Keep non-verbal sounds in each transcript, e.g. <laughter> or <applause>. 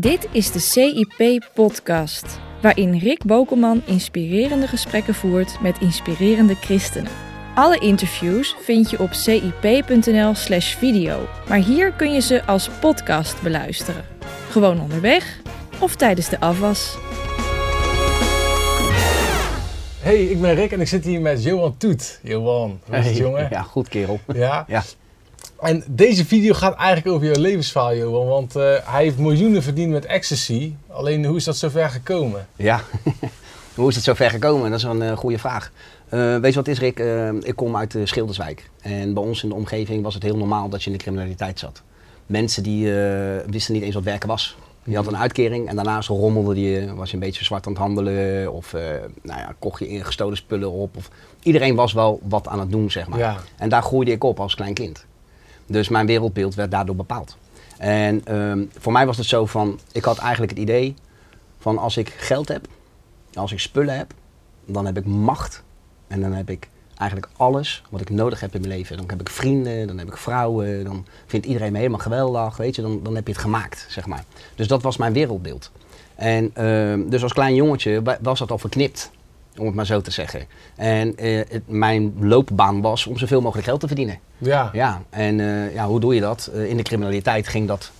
Dit is de CIP-podcast, waarin Rick Bokelman inspirerende gesprekken voert met inspirerende christenen. Alle interviews vind je op cip.nl/slash video, maar hier kun je ze als podcast beluisteren. Gewoon onderweg of tijdens de afwas. Hey, ik ben Rick en ik zit hier met Johan Toet. Johan, hoe is het Hey, jongen? Ja, goed kerel. Ja? Ja. En deze video gaat eigenlijk over jouw levensverhaal, Johan. Want eh, hij heeft miljoenen verdiend met ecstasy. Alleen, hoe is dat zo ver gekomen? Ja. <laughs> Hoe is het zo ver gekomen? Dat is een goede vraag. Eh, weet je wat is, Rick? Ik kom uit uh, Schilderswijk. En bij ons in de omgeving was het heel normaal dat je in de criminaliteit zat. Mensen die wisten niet eens wat werken was. Je had een uitkering en daarnaast rommelde je, was je een beetje zwart aan het handelen. Of nou ja, kocht je gestolen spullen op. Of, iedereen was wel wat aan het doen, zeg maar. Ja. En daar groeide ik op als klein kind. Dus mijn wereldbeeld werd daardoor bepaald. En ehm, voor mij was het zo van, ik had eigenlijk het idee van als ik geld heb, als ik spullen heb, dan heb ik macht. En dan heb ik eigenlijk alles wat ik nodig heb in mijn leven. Dan heb ik vrienden, dan heb ik vrouwen, dan vindt iedereen me helemaal geweldig, weet je. Dan, dan heb je het gemaakt, zeg maar. Dus dat was mijn wereldbeeld. En ehm, dus als klein jongetje wa- was dat al verknipt, om het maar zo te zeggen. En eh, het, mijn loopbaan was om zoveel mogelijk geld te verdienen. Ja. Ja, en eh, ja, hoe doe je dat? Eh, in de criminaliteit ging dat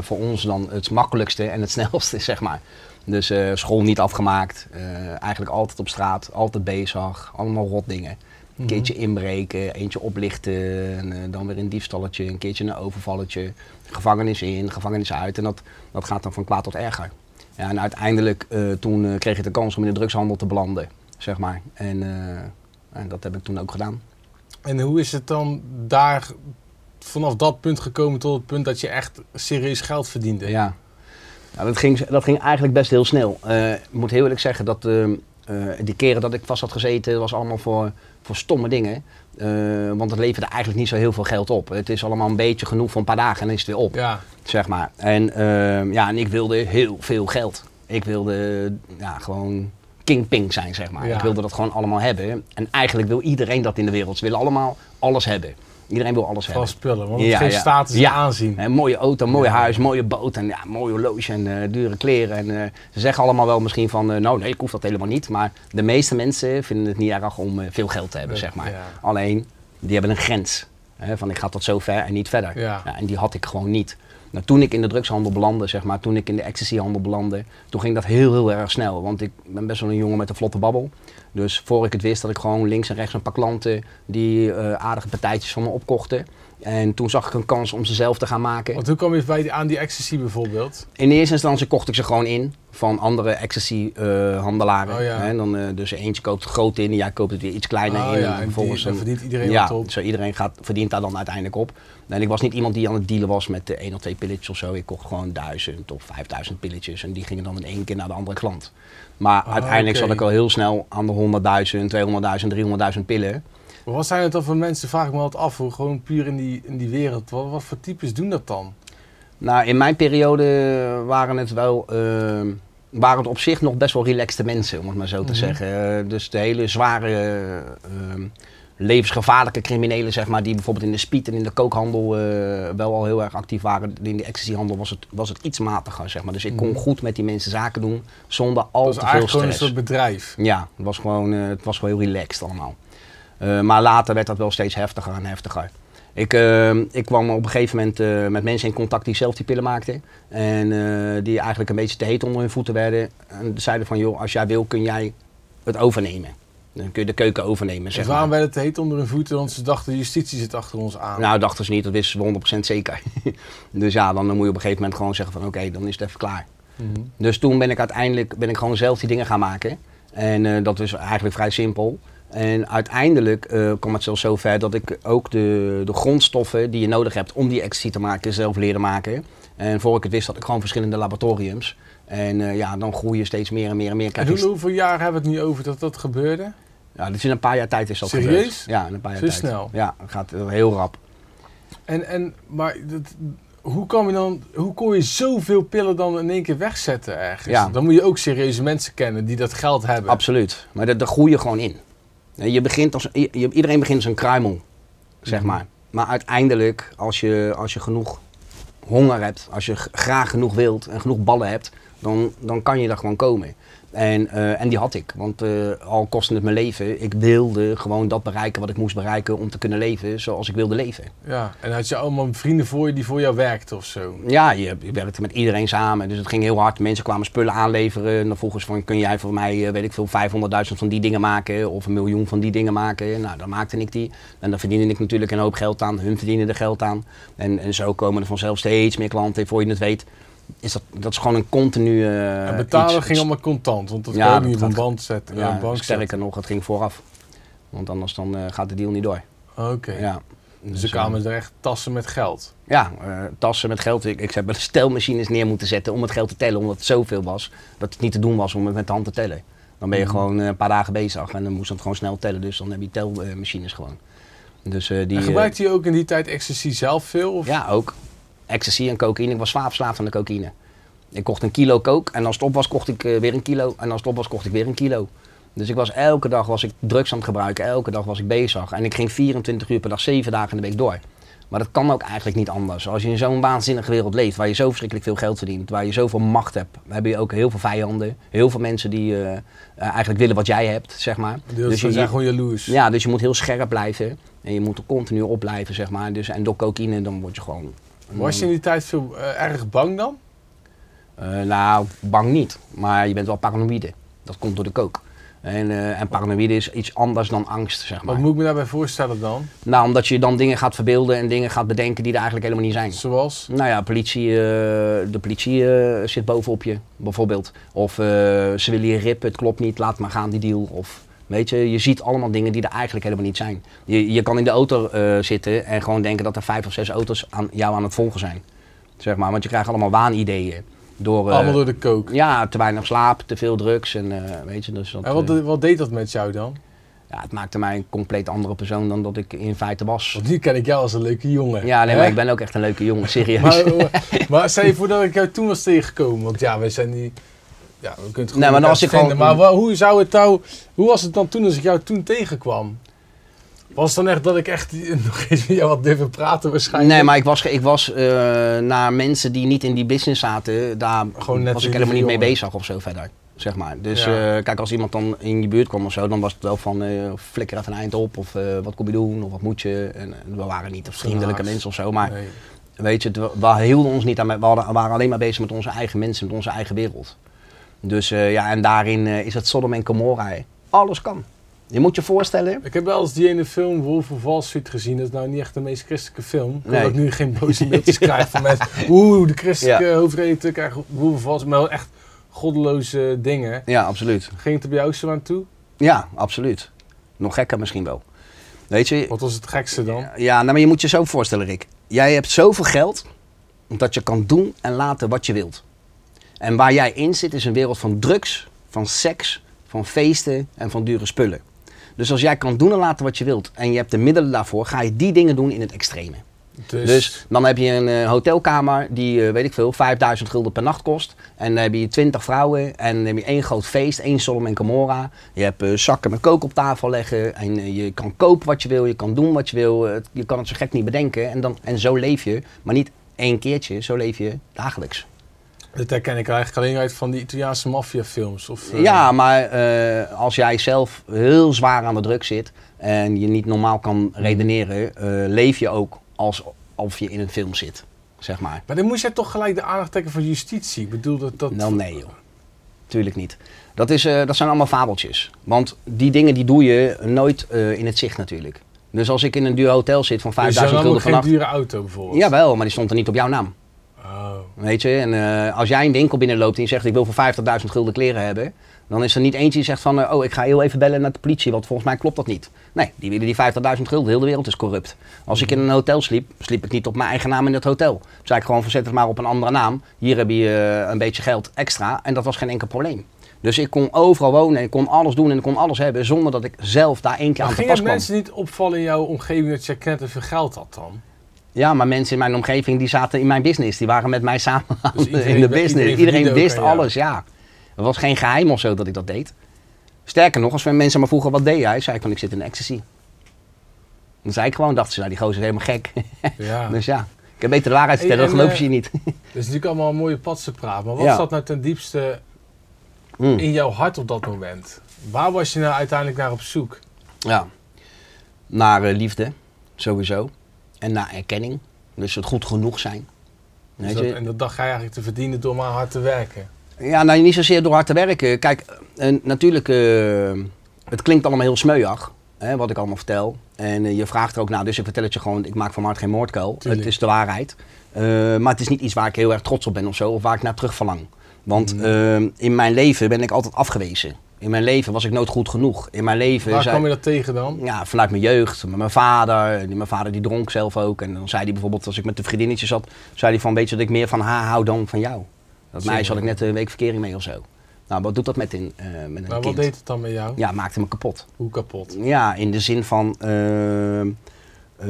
voor ons dan het makkelijkste en het <laughs> snelste, zeg maar. Dus school niet afgemaakt, eigenlijk altijd op straat, altijd bezig, allemaal rot dingen. Een Mhm. keertje inbreken, eentje oplichten, en, dan weer een diefstalletje, een keertje een overvalletje, gevangenis in, gevangenis uit. En dat, dat gaat dan van kwaad tot erger. Ja, en uiteindelijk toen kreeg ik de kans om in de drugshandel te belanden, zeg maar. En, eh, en dat heb ik toen ook gedaan. En hoe is het dan daar vanaf dat punt gekomen tot het punt dat je echt serieus geld verdiende? Ja, ja dat, ging, dat ging eigenlijk best heel snel. Eh, ik moet heel eerlijk zeggen dat ehm, eh, die keren dat ik vast had gezeten, was allemaal voor, voor stomme dingen. Want het leverde eigenlijk niet zo heel veel geld op. Het is allemaal een beetje genoeg voor een paar dagen en dan is het weer op, Ja. zeg maar. En, ehm, ja, en ik wilde heel veel geld. Ik wilde ja, gewoon kingping zijn, zeg maar. Ja. Ik wilde dat gewoon allemaal hebben. En eigenlijk wil iedereen dat in de wereld. Ze willen allemaal alles hebben. Iedereen wil alles Van hebben. spullen, want het Ja, ja. status Ja. aanzien. Mooie auto, mooi huis, mooie boot en ja, mooi horloge en eh, dure kleren. En, eh, ze zeggen allemaal wel misschien van, eh, nou nee, ik hoef dat helemaal niet. Maar de meeste mensen vinden het niet erg om veel geld te hebben, zeg maar. Alleen, die hebben een grens. Hè, van ik ga tot zover en niet verder. Ja. en die had ik gewoon niet. Nou, toen ik in de drugshandel belandde, zeg maar, toen ik in de ecstasyhandel belandde, toen ging dat heel, heel erg snel. Want ik ben best wel een jongen met een vlotte babbel. Dus voor ik het wist, had ik gewoon links en rechts een paar klanten die eh, aardige partijtjes van me opkochten. En toen zag ik een kans om ze zelf te gaan maken. Want hoe kwam je bij die, aan die ecstasy bijvoorbeeld? In eerste instantie kocht ik ze gewoon in van andere ecstasy-handelaren. Oh ja. dan, eh, dus eentje koopt het groot in en jij koopt het weer iets kleiner Oh in. ja, en en vervolgens die- dan verdient iedereen ja, op. Zo iedereen gaat, verdient daar dan uiteindelijk op. En ik was niet iemand die aan het dealen was met eh, één of twee pilletjes of zo. Ik kocht gewoon duizend of vijfduizend pilletjes en die gingen dan in één keer naar de andere klant. Maar Ah, uiteindelijk zat ik al heel snel aan de 100.000, 200.000, 300.000 pillen. Maar wat zijn het dan voor mensen, vraag ik me altijd af, hoe gewoon puur in die, in die wereld. Wat, wat voor types doen dat dan? Nou, in mijn periode waren het wel. eh, waren het op zich nog best wel relaxte mensen, om het maar zo te Mhm. zeggen. Eh, dus de hele zware, eh, levensgevaarlijke criminelen, zeg maar, die bijvoorbeeld in de speed en in de kookhandel eh, wel al heel erg actief waren. In de ecstasyhandel was het, was het iets matiger, zeg maar. Dus ik kon Mhm. goed met die mensen zaken doen, zonder al te veel eigenlijk gewoon een stress. soort bedrijf. Ja, het was gewoon, eh, het was gewoon heel relaxed allemaal. Eh, maar later werd dat wel steeds heftiger en heftiger. Ik, ik kwam op een gegeven moment met mensen in contact die zelf die pillen maakten. En die eigenlijk een beetje te heet onder hun voeten werden. En zeiden van, joh, als jij wil kun jij het overnemen. Dan kun je de keuken overnemen, Dus zeg waarom werd het heet onder hun voeten? Want ze dachten, justitie zit achter ons aan. Nou, dachten ze niet, dat wisten ze 100% zeker. <laughs> dus ja, dan moet je op een gegeven moment gewoon zeggen van, oké, dan is het even klaar. Mhm. Dus toen ben ik uiteindelijk ben ik gewoon zelf die dingen gaan maken. En eh, dat is eigenlijk vrij simpel. En uiteindelijk eh, kwam het zelfs zo ver dat ik ook de, de grondstoffen die je nodig hebt om die ecstasy te maken, zelf leren maken. En voor ik het wist had ik gewoon verschillende laboratoriums. En eh, ja, dan groei je steeds meer en meer en meer. En hoe, hoeveel jaar hebben we het nu over dat dat gebeurde? Ja, dus in een paar jaar tijd is dat Serieus? gebeurd. Ja, in een paar jaar Zo tijd. snel? Ja, het gaat heel rap. En, en, maar dat, hoe, kan je dan, hoe kon je zoveel pillen dan in één keer wegzetten ergens? Ja. Dan moet je ook serieuze mensen kennen die dat geld hebben. Absoluut. Maar daar daar groei je gewoon in. Je begint als, je- iedereen begint als een kruimel, zeg Mhm. maar. Maar uiteindelijk, als je, als je genoeg honger hebt, als je graag genoeg wilt en genoeg ballen hebt, dan, dan kan je daar gewoon komen. En, eh, en die had ik, want eh, al kostte het mijn leven, ik wilde gewoon dat bereiken wat ik moest bereiken om te kunnen leven zoals ik wilde leven. Ja, en had je allemaal vrienden voor je die voor jou werkten of zo? Ja, je, je werkte met iedereen samen, dus het ging heel hard. Mensen kwamen spullen aanleveren en dan vroegen ze van, kun jij voor mij, eh, weet ik veel, 500.000 van die dingen maken of een miljoen van die dingen maken? Nou, dan maakte ik die. En dan verdiende ik natuurlijk een hoop geld aan, hun verdienen er geld aan. En, en zo komen er vanzelf steeds meer klanten, voor je het weet. Is dat, dat is gewoon een continu eh, en betalen iets. ging allemaal contant, want dat Ja, kan je niet op een band zetten. Ja, bank zetten. sterker nog, het ging vooraf. Want anders dan, eh, gaat de deal niet door. Oké. Ja. Dus er eh, kwamen er echt tassen met geld. Ja, eh, tassen met geld. Ik, ik heb wel stelmachines neer moeten zetten om het geld te tellen, omdat het zoveel was dat het niet te doen was om het met de hand te tellen. Dan ben je Mhm. gewoon eh, een paar dagen bezig en dan moest het gewoon snel tellen, dus dan heb je telmachines gewoon. Dus eh, die. en eh, gebruikte je ook in die tijd ecstasy zelf veel? Of? ja, ook. Ecstasy en cocaïne. Ik was zwaar verslaafd aan de cocaïne. Ik kocht een kilo coke en als het op was, kocht ik eh, weer een kilo. En als het op was, kocht ik weer een kilo. Dus ik was elke dag was ik drugs aan het gebruiken, elke dag was ik bezig. En ik ging 24 uur per dag, 7 dagen in de week door. Maar dat kan ook eigenlijk niet anders. Als je in zo'n waanzinnige wereld leeft, waar je zo verschrikkelijk veel geld verdient, waar je zoveel macht hebt, heb je ook heel veel vijanden. Heel veel mensen die eh, eh, eigenlijk willen wat jij hebt, zeg maar. Dus, Dus je- zijn gewoon jaloers. Ja, dus je moet heel scherp blijven. En je moet er continu op blijven, zeg maar. Dus, en door cocaïne, dan word je gewoon... Was je in die tijd veel eh, erg bang dan? Eh, nou, bang niet. Maar je bent wel paranoïde. Dat komt door de kook. En, eh, en paranoïde is iets anders dan angst, zeg maar. Wat moet ik me daarbij voorstellen dan? Nou, omdat je dan dingen gaat verbeelden en dingen gaat bedenken die er eigenlijk helemaal niet zijn. Zoals? Nou ja, politie, de politie zit bovenop je, bijvoorbeeld. Of ze willen je rippen, het klopt niet, laat maar gaan die deal. Of weet je, je ziet allemaal dingen die er eigenlijk helemaal niet zijn. Je, je kan in de auto eh, zitten en gewoon denken dat er vijf of zes auto's aan jou aan het volgen zijn. Zeg maar, want je krijgt allemaal waanideeën. Door, eh, Allemaal door de kook. Ja, te weinig slaap, te veel drugs en eh, weet je. Dus dat, En wat, wat deed dat met jou dan? ja, het maakte mij een compleet andere persoon dan dat ik in feite was. Want nu ken ik jou als een leuke jongen. Ja, nee, Hè? maar ik ben ook echt een leuke jongen, <laughs> serieus. Maar, maar stel je voor dat ik jou toen was tegengekomen. Want ja, wij zijn die... Ja, we kunnen het Nee, maar was ik vinden, gewoon- Maar hoe, zou het nou, hoe was het dan toen als ik jou toen tegenkwam? Was het dan echt dat ik echt <laughs> nog eens met jou had durven praten waarschijnlijk? Nee, maar ik was, ik was eh, naar mensen die niet in die business zaten, daar Gewoon net was ik helemaal niet mee bezig of zo verder. Zeg maar. Dus Ja. eh, kijk, als iemand dan in je buurt kwam of zo, dan was het wel van eh, flikker even een eind op of wat kom je doen of wat moet je. En, we waren niet vriendelijke mensen of zo, maar Nee. weet je, het- we, we hielden ons niet aan, we hadden- we waren alleen maar bezig met onze eigen mensen, met onze eigen wereld. Dus eh, ja, en daarin eh, is het Sodom en Gomorra. Alles kan. Je moet je voorstellen, Ik heb wel eens die ene film Wolf of Wall Street gezien. Dat is nou niet echt de meest christelijke film. Nee. dat ik nu geen boze <laughs> mailtjes krijg van mensen. Oeh, de christelijke Ja. hoofdredacteur krijgt Wolf of Wall Street. Maar wel echt goddeloze dingen. ja, absoluut. Ging het er bij jou zo aan toe? Ja, absoluut. Nog gekker misschien wel. Weet je, Wat was het gekste dan? Ja, nou, maar je moet je zo voorstellen, Rick. Jij hebt zoveel geld dat je kan doen en laten wat je wilt. En waar jij in zit is een wereld van drugs, van seks, van feesten en van dure spullen. Dus als jij kan doen en laten wat je wilt en je hebt de middelen daarvoor, ga je die dingen doen in het extreme. Dus, Dus dan heb je een eh, hotelkamer die, eh, weet ik veel, 5000 gulden per nacht kost. En dan heb je 20 vrouwen en dan heb je één groot feest, één Sodom en Gomorra. Je hebt eh, zakken met kook op tafel leggen en je kan kopen wat je wil, je kan doen wat je wil. Je kan het zo gek niet bedenken en, dan, en zo leef je, maar niet één keertje, zo leef je dagelijks. Dat herken ik eigenlijk alleen uit van die Italiaanse maffiafilms. Of, eh, Ja, maar eh, als jij zelf heel zwaar aan de druk zit en je niet normaal kan redeneren, eh, leef je ook alsof je in een film zit, zeg maar. Maar dan moest jij toch gelijk de aandacht trekken van justitie. Ik bedoel dat... dat Nou nee joh, tuurlijk niet. Dat, is, dat zijn allemaal fabeltjes. Want die dingen die doe je nooit in het zicht natuurlijk. Dus als ik in een duur hotel zit van Dus je had 5000 dan ook gulden geen per nacht... dure auto bijvoorbeeld? Jawel, maar die stond er niet op jouw naam. Oh. Weet je, en eh, als jij een winkel binnenloopt en je zegt ik wil voor 50.000 gulden kleren hebben, dan is er niet eentje die zegt van eh, oh ik ga heel even bellen naar de politie, want volgens mij klopt dat niet. Nee, die willen die 50.000 gulden, heel de wereld is corrupt. Als ik in een hotel sliep, sliep ik niet op mijn eigen naam in het hotel. Zei ik gewoon verzet het maar op een andere naam, hier heb je eh, een beetje geld extra en dat was geen enkel probleem. Dus ik kon overal wonen, ik kon alles doen en ik kon alles hebben zonder dat ik zelf daar één keer Maar aan te pas kwam. mensen niet opvallen in jouw omgeving dat je te veel geld had dan? Ja, maar mensen in mijn omgeving die zaten in mijn business. Die waren met mij samen Dus iedereen in de business. iedereen wist alles, ja. Het was geen geheim of zo dat ik dat deed. Sterker nog, als mensen me vroegen wat deed jij, zei ik van ik zit in ecstasy. Dan zei ik gewoon, dachten ze, nou die gozer is helemaal gek. Ja. <laughs> dus ja, Ik heb beter de waarheid vertellen, geloven ze je niet. <laughs> Dat is natuurlijk allemaal een mooie patsenpraat. Maar wat Ja. zat nou ten diepste Mm. in jouw hart op dat moment? Waar was je nou uiteindelijk naar op zoek? Ja. Naar eh, liefde, sowieso. En naar erkenning. Dus het goed genoeg zijn. Dus dat- je? en dat dacht jij eigenlijk te verdienen door maar hard te werken. Ja, nou niet zozeer door hard te werken. Kijk, en natuurlijk, eh, het klinkt allemaal heel smeuig, hè, wat ik allemaal vertel. En eh, je vraagt er ook naar, dus ik vertel het je gewoon, ik maak van hart geen moordkuil. Tuurlijk. Het is de waarheid. Eh, maar het is niet iets waar ik heel erg trots op ben of zo, of waar ik naar terug verlang. Want eh, in mijn leven ben ik altijd afgewezen. In mijn leven was ik nooit goed genoeg. In mijn leven... Waar zei- kwam je dat tegen dan? ja, vanuit mijn jeugd, met mijn vader. Mijn vader die dronk zelf ook. En dan zei hij bijvoorbeeld, als ik met de vriendinnetje zat, zei hij van, weet je dat ik meer van haar hou dan van jou. Dat meisje had ik net een week verkering mee of zo. Nou, wat doet dat met, in, eh, met een Maar wat kind? deed het dan met jou? Ja, maakte me kapot. Hoe kapot? Ja, in de zin van eh, eh,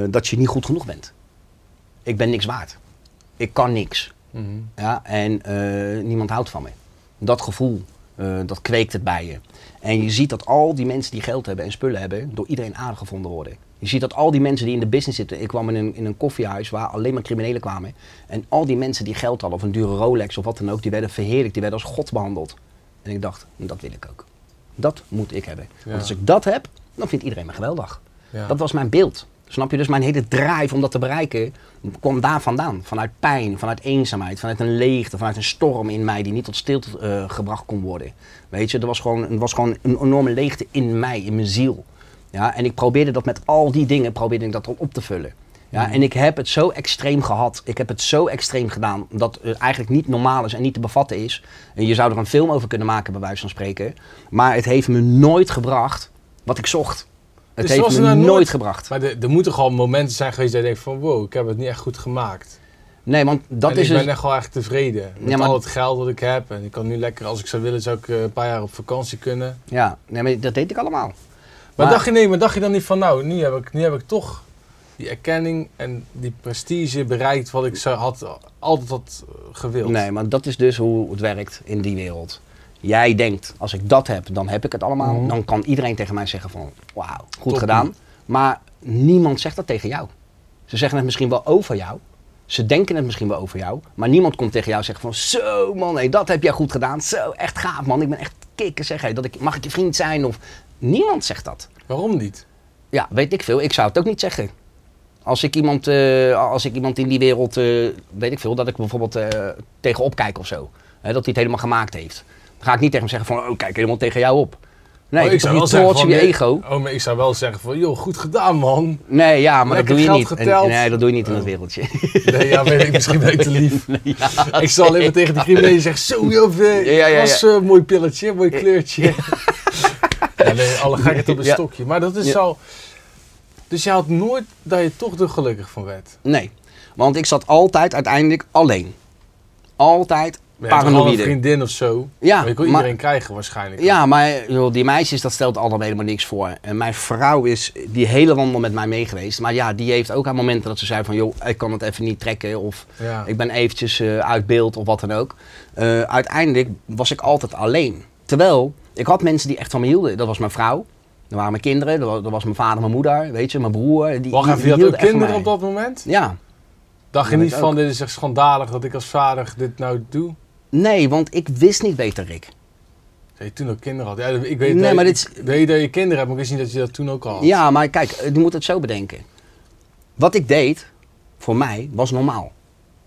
dat je niet goed genoeg bent. Ik ben niks waard. Ik kan niks. Mhm. Ja, en niemand houdt van me. Dat gevoel, eh, dat kweekt het bij je. En je ziet dat al die mensen die geld hebben en spullen hebben, door iedereen aardig gevonden worden. Je ziet dat al die mensen die in de business zitten. Ik kwam in een, in een koffiehuis waar alleen maar criminelen kwamen. En al die mensen die geld hadden, of een dure Rolex of wat dan ook, die werden verheerlijkt, die werden als God behandeld. En ik dacht, dat wil ik ook. Dat moet ik hebben. Ja. Want als ik dat heb, dan vindt iedereen me geweldig. Ja. Dat was mijn beeld. Snap je? Dus mijn hele drive om dat te bereiken kwam daar vandaan. Vanuit pijn, vanuit eenzaamheid, vanuit een leegte, vanuit een storm in mij die niet tot stilte eh, gebracht kon worden. Weet je, er was gewoon, er was gewoon een enorme leegte in mij, in mijn ziel. Ja, en ik probeerde dat met al die dingen, probeerde ik dat op te vullen. Ja, Mhm. En ik heb het zo extreem gehad. Ik heb het zo extreem gedaan dat het eigenlijk niet normaal is en niet te bevatten is. En je zou er een film over kunnen maken, bij wijze van spreken. Maar het heeft me nooit gebracht wat ik zocht. Het Dus heeft was me nou nooit, nooit- gebracht. Maar er, er moeten gewoon momenten zijn geweest dat je denkt van wow, ik heb het niet echt goed gemaakt. Nee, want dat en is ik ben dus... echt wel echt tevreden met Ja, maar- al het geld dat ik heb. En ik kan nu lekker, als ik zou willen, zou ik eh, een paar jaar op vakantie kunnen. Ja, nee, maar dat deed ik allemaal. Maar, Maar- dacht je nee, maar dacht je dan niet van nou, nu heb ik, nu heb ik toch die erkenning en die prestige bereikt wat ik zou, had, altijd had gewild. Nee, maar dat is dus hoe het werkt in die wereld. Jij denkt, als ik dat heb, dan heb ik het allemaal. Mhm. Dan kan iedereen tegen mij zeggen van, wauw, goed Top. gedaan. Maar niemand zegt dat tegen jou. Ze zeggen het misschien wel over jou. Ze denken het misschien wel over jou. Maar niemand komt tegen jou en zegt van, zo man, hey, dat heb jij goed gedaan. Zo, echt gaaf man, ik ben echt kikker. Zeg, hey, dat ik, mag ik je vriend zijn? Of, niemand zegt dat. Waarom niet? Ja, weet ik veel. Ik zou het ook niet zeggen. Als ik iemand, eh, als ik iemand in die wereld, eh, weet ik veel, dat ik bijvoorbeeld eh tegenop kijk of zo. Hè, dat hij het helemaal gemaakt heeft. Ga ik niet tegen hem zeggen van, oh kijk helemaal tegen jou op. Nee, Oh, ik zou wel zeggen van, je nee, ego. Oh, maar ik zou wel zeggen van joh, goed gedaan man. Nee, ja, maar Lekker dat doe je niet. En- nee, dat doe je niet in dat Oh. wereldje. Nee, ja, weet ik, misschien ben ik te lief. <laughs> ja, Ik zal alleen maar tegen die criminelen zeggen, zo joh, eh, Ja, ja, was een mooi pilletje, mooi kleurtje. <laughs> Nee, alle gekheid op een stokje. Maar dat is zo... Dus je had nooit dat je toch er gelukkig van werd. Nee, want ik zat altijd uiteindelijk alleen. Altijd Al een paranoïde. vriendin of zo. Ja, maar je kon maar- iedereen krijgen waarschijnlijk. Ja, maar joh, die meisjes, dat stelt allemaal helemaal niks voor. En mijn vrouw is die hele wandel met mij mee geweest. Maar ja, die heeft ook aan momenten dat ze zei van... joh, ik kan het even niet trekken of Ja. ik ben eventjes eh, uit beeld of wat dan ook. Eh, uiteindelijk was ik altijd alleen. Terwijl, ik had mensen die echt van me hielden. Dat was mijn vrouw, dat waren mijn kinderen, dat was, dat was mijn vader, mijn moeder, weet je, mijn broer. Die, Wacht even, die je had ook kinderen op dat moment? Ja. Dacht je niet van, ook. dit is echt schandalig dat ik als vader dit nou doe? Nee, want ik wist niet beter, Rick. Dat je toen ook kinderen had. Ja, ik weet, Nee, dat, maar ik dit weet dat je kinderen hebt, maar ik wist niet dat je dat toen ook al had. Ja, maar kijk, eh, je moet het zo bedenken. Wat ik deed, voor mij, was normaal.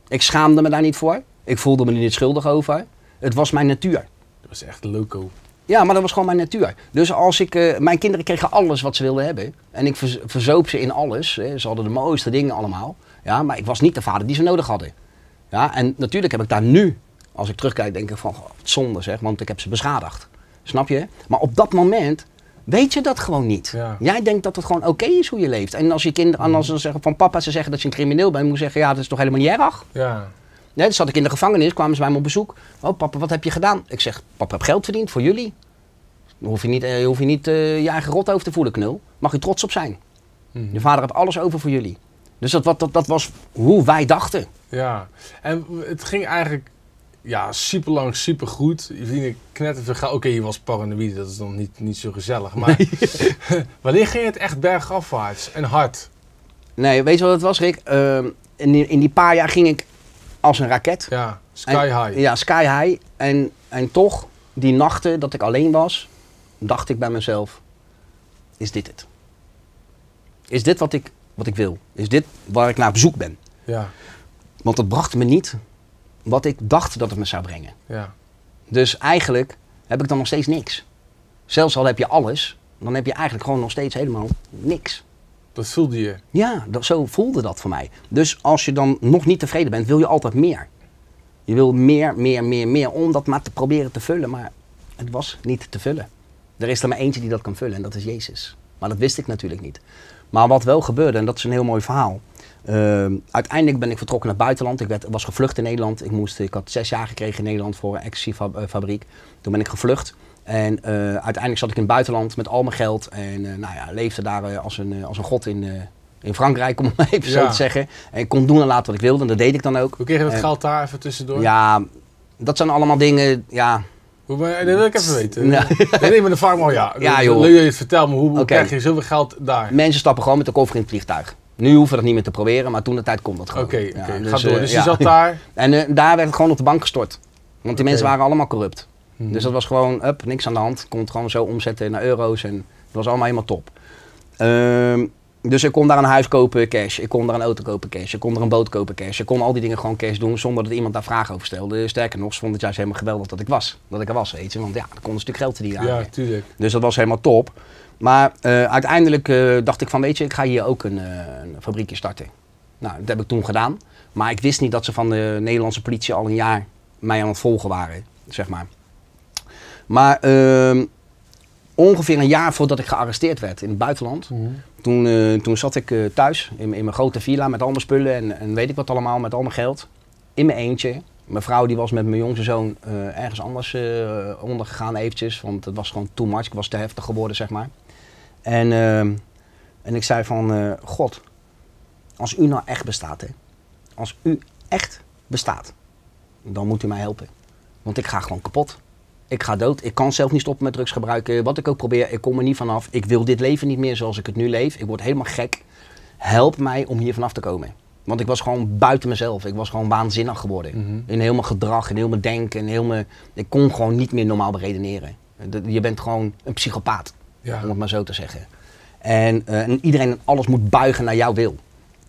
Ik schaamde me daar niet voor. Ik voelde me er niet schuldig over. Het was mijn natuur. Dat was echt loco. Ja, maar dat was gewoon mijn natuur. Dus als ik, eh, mijn kinderen kregen alles wat ze wilden hebben. En ik verz- verzoop ze in alles. Hè. Ze hadden de mooiste dingen allemaal. Ja, maar ik was niet de vader die ze nodig hadden. Ja, en natuurlijk heb ik daar nu, als ik terugkijk, denk ik van, wat zonde zeg, want ik heb ze beschadigd. Snap je? Maar op dat moment weet je dat gewoon niet. Ja. Jij denkt dat het gewoon oké is hoe je leeft. En als je kinderen, en als ze zeggen van papa, ze zeggen dat je een crimineel bent, moet je zeggen, ja, dat is toch helemaal niet erg? Ja. Nee, dus zat ik in de gevangenis, kwamen ze bij me op bezoek. Oh, papa, wat heb je gedaan? Ik zeg, papa, heb geld verdiend voor jullie. Dan hoef je niet, eh, hoef je, niet eh, je eigen rot over te voelen, knul. Mag je trots op zijn. Je vader heeft alles over voor jullie. Dus dat, wat- dat, dat was hoe wij dachten. Ja, en het ging eigenlijk ja, super lang, super goed. Je knetterveel geld. Oké, je was paranoïde, dat is dan niet, niet zo gezellig. Maar <laughs> wanneer ging het echt bergafwaarts en hard? Nee, weet je wat het was, Rick? Ehm, in, die- in die paar jaar ging ik als een raket. Ja, sky En- high. Ja, sky high. En, en toch, die nachten dat ik alleen was, dacht ik bij mezelf, is dit het? Is dit wat ik, wat ik wil? Is dit waar ik naar op zoek ben? Ja, Want het bracht me niet wat ik dacht dat het me zou brengen. ja. Dus eigenlijk heb ik dan nog steeds niks. Zelfs al heb je alles, dan heb je eigenlijk gewoon nog steeds helemaal niks. Dat voelde je. Ja, dat, zo voelde dat voor mij. Dus als je dan nog niet tevreden bent, wil je altijd meer. Je wil meer, meer, meer, meer, om dat maar te proberen te vullen. Maar het was niet te vullen. Er is er maar eentje die dat kan vullen en dat is Jezus. Maar dat wist ik natuurlijk niet. Maar wat wel gebeurde, en dat is een heel mooi verhaal. Ehm, uiteindelijk ben ik vertrokken naar het buitenland. Ik werd, was gevlucht in Nederland. Ik, moest, ik had zes jaar gekregen in Nederland voor een ecstasy-fabriek. Toen ben ik gevlucht. En eh, uiteindelijk zat ik in het buitenland met al mijn geld. En eh, nou ja, leefde daar eh, als, een, als een god in, in Frankrijk, om het maar even zo Ja. te zeggen. En ik kon doen en laten wat ik wilde. En dat deed ik dan ook. Hoe kreeg je dat geld daar even tussendoor? Ja, dat zijn allemaal dingen. Ja, Hoe, ben- dat wil ik even weten. Ja. Nee, nee, maar de vraag maar ja. <laughs> Ja, Dat- joh. Leuk dat je het vertelt, maar hoe, hoe Oké. krijg je zoveel geld daar? mensen stappen gewoon met de koffer in het vliegtuig. Nu hoeven we dat niet meer te proberen, maar toen de tijd kon dat Oké, gewoon. oké. Ja, Ga door. eh, Dus je zat daar. <laughs> En eh, daar werd het gewoon op de bank gestort. Want die mensen waren allemaal corrupt. Mhm. Dus dat was gewoon, up, niks aan de hand. Kon het gewoon zo omzetten naar euro's en het was allemaal helemaal top. Ehm, dus ik kon daar een huis kopen cash, ik kon daar een auto kopen cash, ik kon er een boot kopen cash. Ik kon al die dingen gewoon cash doen zonder dat iemand daar vragen over stelde. Sterker nog, ze vonden het juist helemaal geweldig dat ik was. Dat ik er was, weet je. Want ja, er kon een stuk geld aan Ja, tuurlijk. Dus dat was helemaal top. Maar eh, uiteindelijk eh, dacht ik van, weet je, ik ga hier ook een, eh, een fabriekje starten. Nou, dat heb ik toen gedaan. Maar ik wist niet dat ze van de Nederlandse politie al een jaar mij aan het volgen waren, zeg maar. Maar ehm, ongeveer een jaar voordat ik gearresteerd werd in het buitenland, toen, eh, toen zat ik eh, thuis in, in mijn grote villa met al mijn spullen en, en weet ik wat allemaal, met al mijn geld. In mijn eentje. Mijn vrouw die was met mijn jongste zoon eh, ergens anders ondergegaan eventjes, want het was gewoon too much. Ik was te heftig geworden, zeg maar. En, en ik zei van, God, als u nou echt bestaat, hè. Als u echt bestaat, dan moet u mij helpen. Want ik ga gewoon kapot. Ik ga dood. Ik kan zelf niet stoppen met drugs gebruiken. Wat ik ook probeer, ik kom er niet vanaf. Ik wil dit leven niet meer zoals ik het nu leef. Ik word helemaal gek. Help mij om hier vanaf te komen. Want ik was gewoon buiten mezelf. Ik was gewoon waanzinnig geworden. Mhm. In heel mijn gedrag, in heel mijn denken. In heel mijn... Ik kon gewoon niet meer normaal beredeneren. Je bent gewoon een psychopaat, Ja. om het maar zo te zeggen. En, eh, en iedereen alles moet buigen naar jouw wil.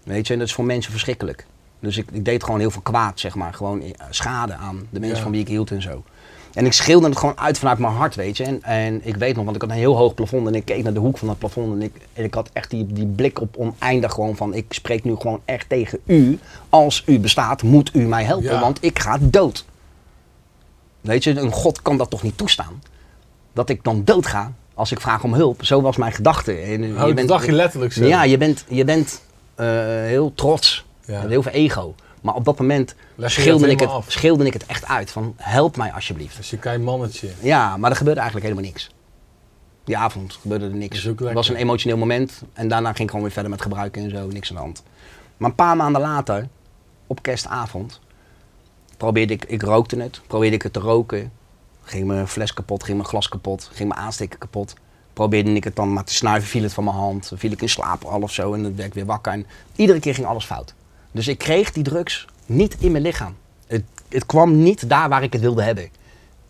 Weet je, en dat is voor mensen verschrikkelijk. Dus ik, ik deed gewoon heel veel kwaad, zeg maar. Gewoon eh, schade aan de mensen Ja. van wie ik hield en zo. En ik schreeuwde het gewoon uit vanuit mijn hart, weet je. En, en ik weet nog, want ik had een heel hoog plafond en ik keek naar de hoek van dat plafond. En ik, en ik had echt die, die blik op oneindig gewoon van, ik spreek nu gewoon echt tegen u. Als u bestaat, moet u mij helpen, Ja. want ik ga dood. Weet je, een God kan dat toch niet toestaan? Dat ik dan dood ga als ik vraag om hulp. Zo was mijn gedachte. En, Oh, dat dacht je letterlijk zo. ja, je bent, je bent eh, heel trots. Ja. Heel veel ego. Maar op dat moment dat ik, het, ik het echt uit. Van help mij alsjeblieft. Dus je klein mannetje. Ja, maar er gebeurde eigenlijk helemaal niks. Die avond gebeurde er niks. Het was een emotioneel moment. En daarna ging ik gewoon weer verder met gebruiken en zo. Niks aan de hand. Maar een paar maanden later, op kerstavond, probeerde ik, ik rookte het. Probeerde ik het te roken. Ging mijn fles kapot, ging mijn glas kapot, ging mijn aansteker kapot. Probeerde ik het dan maar te snuiven, viel het van mijn hand. Viel ik in slaap al of zo en dan werd ik weer wakker. En iedere keer ging alles fout. Dus ik kreeg die drugs niet in mijn lichaam. Het, het kwam niet daar waar ik het wilde hebben.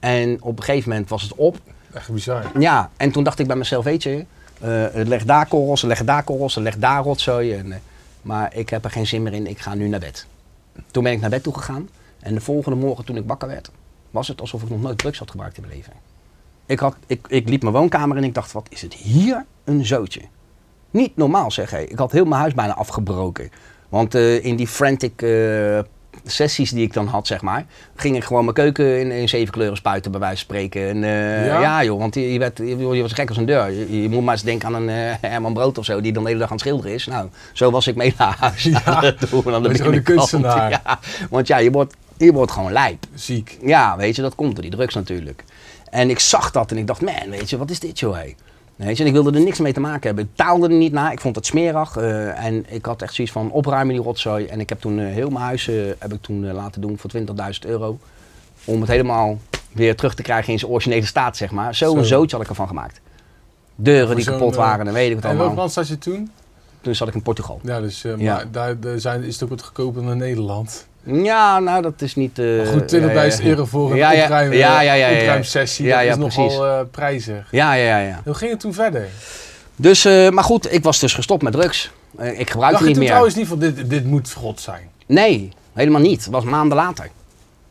En op een gegeven moment was het op. Echt bizar. Ja, en toen dacht ik bij mezelf, weet je, eh, het legt daar korrels, legt daar korrels, legt daar rotzooi. En, eh, maar ik heb er geen zin meer in, ik ga nu naar bed. Toen ben ik naar bed toe gegaan en de volgende morgen toen ik wakker werd, was het alsof ik nog nooit drugs had gebruikt in mijn leven. Ik, had, ik, ik liep mijn woonkamer en ik dacht, wat is het hier een zootje. Niet normaal zeg hé. Ik had heel mijn huis bijna afgebroken. Want eh, in die frantic eh, sessies die ik dan had, zeg maar, ging ik gewoon mijn keuken in, in zeven kleuren spuiten, bij wijze van spreken. En, eh, Ja? ja? joh, want je, je, werd, je, je was gek als een deur. Je, moet maar eens denken aan een Herman Brood of zo, die dan de hele dag aan het schilderen is. Nou, zo was ik mee <laughs> naar huis. Ja, aan het doen, aan de dat is kunstenaar. <laughs> Ja, want ja, je wordt, je wordt gewoon lijp. Ziek. Ja, weet je, dat komt door die drugs natuurlijk. En ik zag dat en ik dacht, man, weet je, wat is dit joh, hé? Je, en ik wilde er niks mee te maken hebben. Ik taalde er niet naar, ik vond het smerig. eh, en ik had echt zoiets van, opruimen die rotzooi. En ik heb toen eh, heel mijn huis eh, heb ik toen, laten doen voor 20.000 euro. Om het helemaal weer terug te krijgen in zijn originele staat, zeg maar. Zo, Zo. zootje had ik ervan gemaakt. Deuren die Zo'n, kapot waren en weet ik wat En welk allemaal. land zat je toen? Toen zat ik in Portugal. Ja, dus Ja. Maar daar, daar zijn, is het ook wat goedkoper dan Nederland. Ja, nou dat is niet... eh, goed, 20.000 ja, ja. euro voor een Ja, opruim, Ja, ja, ja, ja. opruimsessie, Ja, dat is nogal precies. eh, prijzig. Ja, ja, ja, ja. Hoe ging het toen verder? Dus, eh, maar goed, ik was dus gestopt met drugs. Ik gebruikte Dacht je niet meer. trouwens niet van dit, dit moet God zijn? Nee, helemaal niet. Het was maanden later.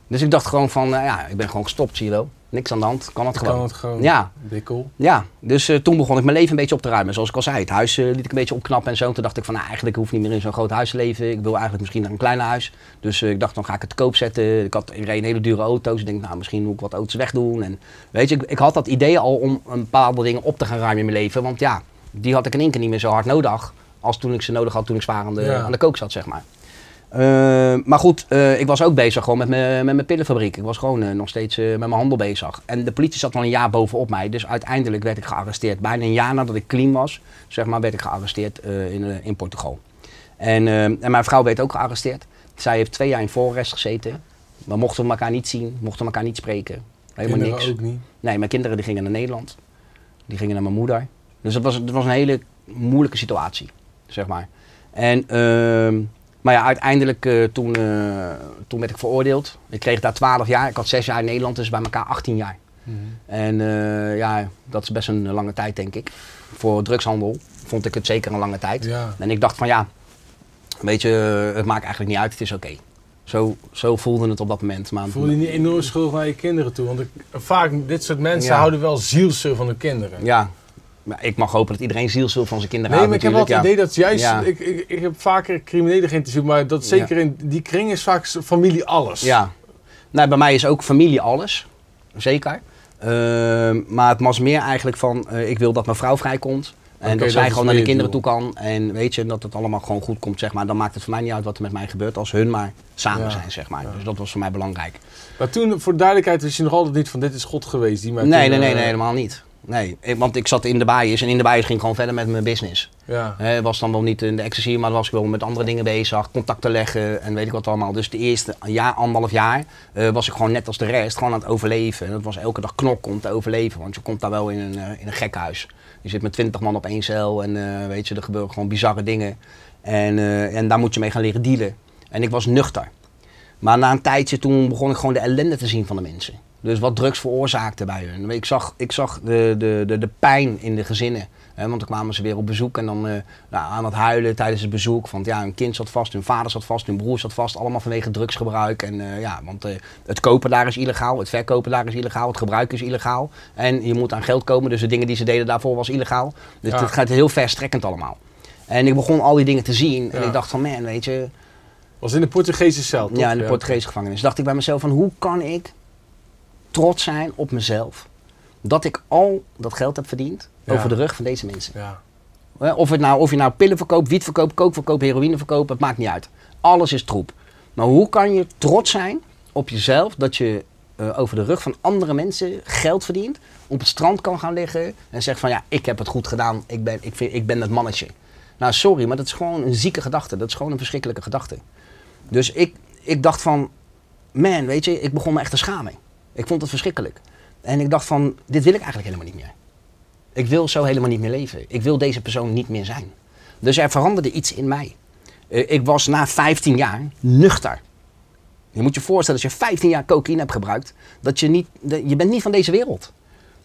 Dus ik dacht gewoon van, ja, ik ben gewoon gestopt, wel. Niks aan de hand, kan het gewoon. kan het gewoon Ja, dikkel. ja. Dus eh, toen begon ik mijn leven een beetje op te ruimen. Zoals ik al zei, het huis eh, liet ik een beetje opknappen en zo. Toen dacht ik van, nou, eigenlijk hoef ik niet meer in zo'n groot huis te leven. Ik wil eigenlijk misschien naar een kleiner huis. Dus eh, ik dacht, dan ga ik het te koop zetten. Ik, had, ik reed een hele dure auto's. Ik denk, nou, misschien moet ik wat auto's wegdoen. En weet je, ik, ik had dat idee al om een bepaalde dingen op te gaan ruimen in mijn leven. Want ja, die had ik in één keer niet meer zo hard nodig. Als toen ik ze nodig had toen ik zwaar aan de, Ja. aan de kook zat, zeg maar. Eh, maar goed, eh, ik was ook bezig gewoon met mijn met mijn pillenfabriek. Ik was gewoon eh, nog steeds eh, met mijn handel bezig. En de politie zat al een jaar bovenop mij. Dus uiteindelijk werd ik gearresteerd. Bijna een jaar nadat ik clean was, zeg maar, werd ik gearresteerd in, in Portugal. En, eh, en mijn vrouw werd ook gearresteerd. Zij heeft twee jaar in voorarrest gezeten. We mochten elkaar niet zien, mochten elkaar niet spreken. Helemaal Kinderen niks. ook niet. Nee, mijn kinderen die gingen naar Nederland. Die gingen naar mijn moeder. Dus het was, was een hele moeilijke situatie, zeg maar. En, ehm, maar ja, uiteindelijk eh, toen, eh, toen werd ik veroordeeld. Ik kreeg daar 12 jaar. Ik had 6 jaar in Nederland, dus bij elkaar 18 jaar. Mhm. En eh, ja, dat is best een lange tijd, denk ik. Voor drugshandel vond ik het zeker een lange tijd. Ja. En ik dacht van ja, weet je, het maakt eigenlijk niet uit, het is oké. Zo, zo voelde het op dat moment. Maar, Voel je niet enorm schuldig naar je kinderen toe? Want ik, vaak, dit soort mensen Ja. houden wel zielsel van hun kinderen. Ja, maar ik mag hopen dat iedereen zielsveel van zijn kinderen Nee, maar houdt ik heb wel het idee dat juist, ik, ik, ik heb vaker criminelen geïnterviewd, maar dat zeker in die kring is vaak familie alles. Ja. Nou, bij mij is ook familie alles, zeker. Ehm, maar het was meer eigenlijk van, eh, ik wil dat mijn vrouw vrijkomt. En dat zij gewoon naar de kinderen toe kan. En weet je, dat het allemaal gewoon goed komt, zeg maar. Dan maakt het voor mij niet uit wat er met mij gebeurt, als hun maar samen Ja. zijn, zeg maar. Dus dat was voor mij belangrijk. Maar toen, voor de duidelijkheid, wist je nog altijd niet van dit is God geweest. Die mij Nee, toen, nee, nee, eh, nee, helemaal niet. Nee, want ik zat in de bias en in de bias ging ik gewoon verder met mijn business. Ja. Was dan wel niet in de ecstasy, maar was ik wel met andere dingen bezig. Contacten leggen en weet ik wat allemaal. Dus de eerste jaar, anderhalf jaar, eh, was ik gewoon net als de rest, gewoon aan het overleven. En dat was elke dag knokken om te overleven. Want je komt daar wel in een, eh, in een gekhuis. Je zit met twintig man op één cel en eh, weet je, er gebeuren gewoon bizarre dingen. En, eh, en daar moet je mee gaan leren dealen. En ik was nuchter. Maar na een tijdje toen begon ik gewoon de ellende te zien van de mensen. Dus wat drugs veroorzaakte bij hun. Ik zag, ik zag de, de, de, de pijn in de gezinnen. Hè, want dan kwamen ze weer op bezoek en dan eh, nou, aan het huilen tijdens het bezoek. Want ja, hun kind zat vast, hun vader zat vast, hun broer zat vast. Allemaal vanwege drugsgebruik. En eh, ja, want eh, het kopen daar is illegaal, het verkopen daar is illegaal, het gebruiken is illegaal. En je moet aan geld komen, dus de dingen die ze deden daarvoor was illegaal. Dus Ja. het gaat heel verstrekkend allemaal. En ik begon al die dingen te zien. En Ja. ik dacht van, man, weet je, Was in de Portugese cel, toch? ja, in de Portugese gevangenis. Dacht ik bij mezelf van hoe kan ik trots zijn op mezelf dat ik al dat geld heb verdiend Ja. over de rug van deze mensen. Ja. Of, het nou, of je nou pillen verkoopt, wiet verkoopt, kook verkoopt, heroïne verkoopt, het maakt niet uit. Alles is troep. Maar hoe kan je trots zijn op jezelf dat je eh, over de rug van andere mensen geld verdient, op het strand kan gaan liggen en zegt van ja, ik heb het goed gedaan, ik ben, ik vind, ik ben het mannetje. Nou, sorry, maar dat is gewoon een zieke gedachte. Dat is gewoon een verschrikkelijke gedachte. Dus ik, ik dacht van, man, weet je, ik begon me echt te schamen. Ik vond het verschrikkelijk. En ik dacht van, dit wil ik eigenlijk helemaal niet meer. Ik wil zo helemaal niet meer leven. Ik wil deze persoon niet meer zijn. Dus er veranderde iets in mij. Eh, ik was na 15 jaar nuchter. Je moet je voorstellen, als je 15 jaar cocaïne hebt gebruikt, dat je niet, je bent niet van deze wereld.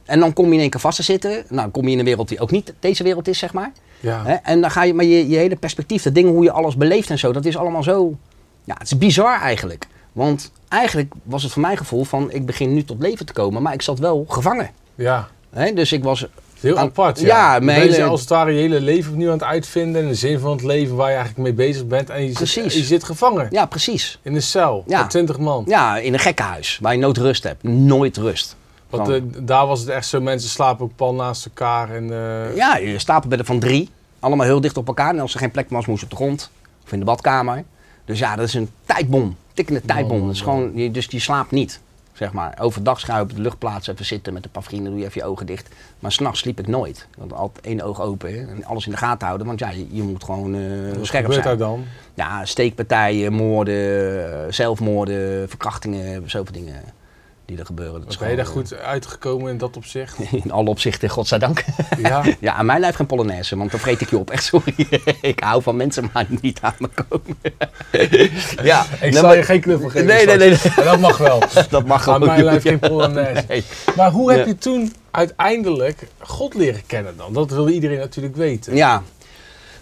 En dan kom je in één keer vast te zitten. Nou, dan kom je in een wereld die ook niet deze wereld is, zeg maar. Ja. En dan ga je, maar je, je hele perspectief, de dingen hoe je alles beleeft en zo, dat is allemaal zo. Ja, het is bizar eigenlijk. Want eigenlijk was het voor mijn gevoel van, ik begin nu tot leven te komen, maar ik zat wel gevangen. ja. Hè? Dus ik was, Heel Aan- apart, ja. ja, mijn hele- als het ware je hele leven opnieuw aan het uitvinden. En de zin van het leven waar je eigenlijk mee bezig bent. En je, zit, Precies. je zit gevangen. ja precies. In een cel. Ja. Met 20 man. Ja, in een gekkenhuis, waar je nooit rust hebt. Nooit rust. Want eh, daar was het echt zo. Mensen slapen ook pal naast elkaar. En, eh, Ja, je stapelbedden van drie. Allemaal heel dicht op elkaar. En als er geen plek was, moest je op de grond. Of in de badkamer. Dus ja, dat is een tijdbom. Tikkende tijdbom. Dat is gewoon, dus je slaapt niet. Zeg maar. Overdag op de luchtplaats even zitten met een paar vrienden. Doe je even je ogen dicht. Maar s'nachts sliep ik nooit. Want altijd één oog open. hè, En alles in de gaten houden. Want ja, je, je moet gewoon eh wat scherp gebeurt zijn. daar dan? Ja, steekpartijen, moorden, zelfmoorden, verkrachtingen, zoveel dingen. Die er gebeuren. Dat is Ben je daar goed uitgekomen in dat opzicht? <laughs> In alle opzichten, godzijdank. ja. <laughs> Ja, aan mij lijf geen Polonaise, want dan vreet ik je op. Echt sorry. <laughs> ik hou van mensen, maar niet aan me komen. ja, Ik nee, zal maar- je geen knuffel geven. Nee, nee, nee, dat mag wel. Dat mag Aan gewoon. mijn lijf geen Polonaise. Nee. Maar hoe heb je toen uiteindelijk God leren kennen dan? Dat wil iedereen natuurlijk weten. Ja.